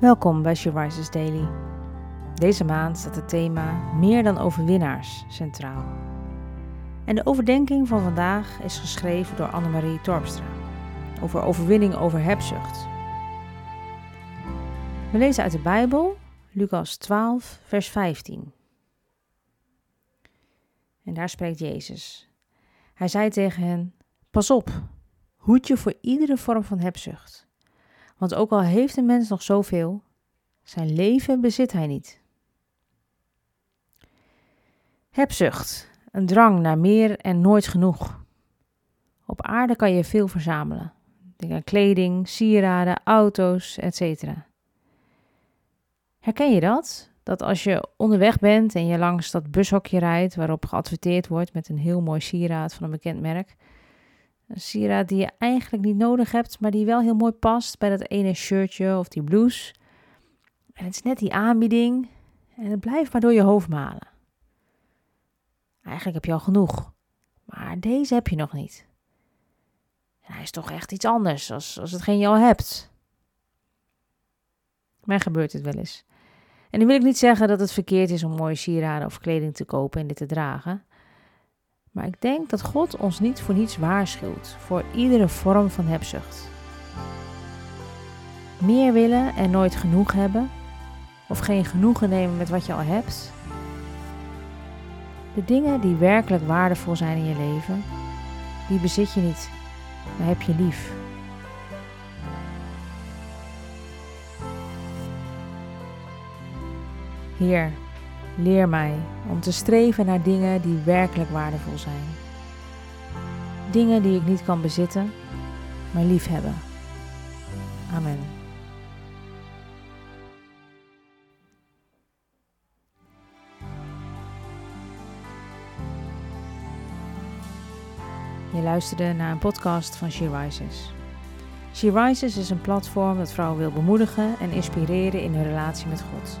Welkom bij She Daily. Deze maand staat het thema Meer dan overwinnaars centraal. En de overdenking van vandaag is geschreven door Annemarie Torpstra over overwinning over hebzucht. We lezen uit de Bijbel, Lucas 12, vers 15. En daar spreekt Jezus. Hij zei tegen hen: Pas op, hoed je voor iedere vorm van hebzucht. Want ook al heeft een mens nog zoveel, zijn leven bezit hij niet. Hebzucht, een drang naar meer en nooit genoeg. Op aarde kan je veel verzamelen. Denk aan kleding, sieraden, auto's, etc. Herken je dat? Dat als je onderweg bent en je langs dat bushokje rijdt waarop geadverteerd wordt met een heel mooi sieraad van een bekend merk, een sieraad die je eigenlijk niet nodig hebt, maar die wel heel mooi past bij dat ene shirtje of die blouse. En het is net die aanbieding en het blijft maar door je hoofd malen. Eigenlijk heb je al genoeg, maar deze heb je nog niet. En hij is toch echt iets anders als, als hetgeen je al hebt. Mij gebeurt het wel eens. En nu wil ik niet zeggen dat het verkeerd is om mooie sieraden of kleding te kopen en dit te dragen. Maar ik denk dat God ons niet voor niets waarschuwt voor iedere vorm van hebzucht. Meer willen en nooit genoeg hebben, of geen genoegen nemen met wat je al hebt. De dingen die werkelijk waardevol zijn in je leven, die bezit je niet, maar heb je lief. Heer, Leer mij om te streven naar dingen die werkelijk waardevol zijn. Dingen die ik niet kan bezitten, maar lief hebben. Amen. Je luisterde naar een podcast van She Rises. She Rises is een platform dat vrouwen wil bemoedigen en inspireren in hun relatie met God.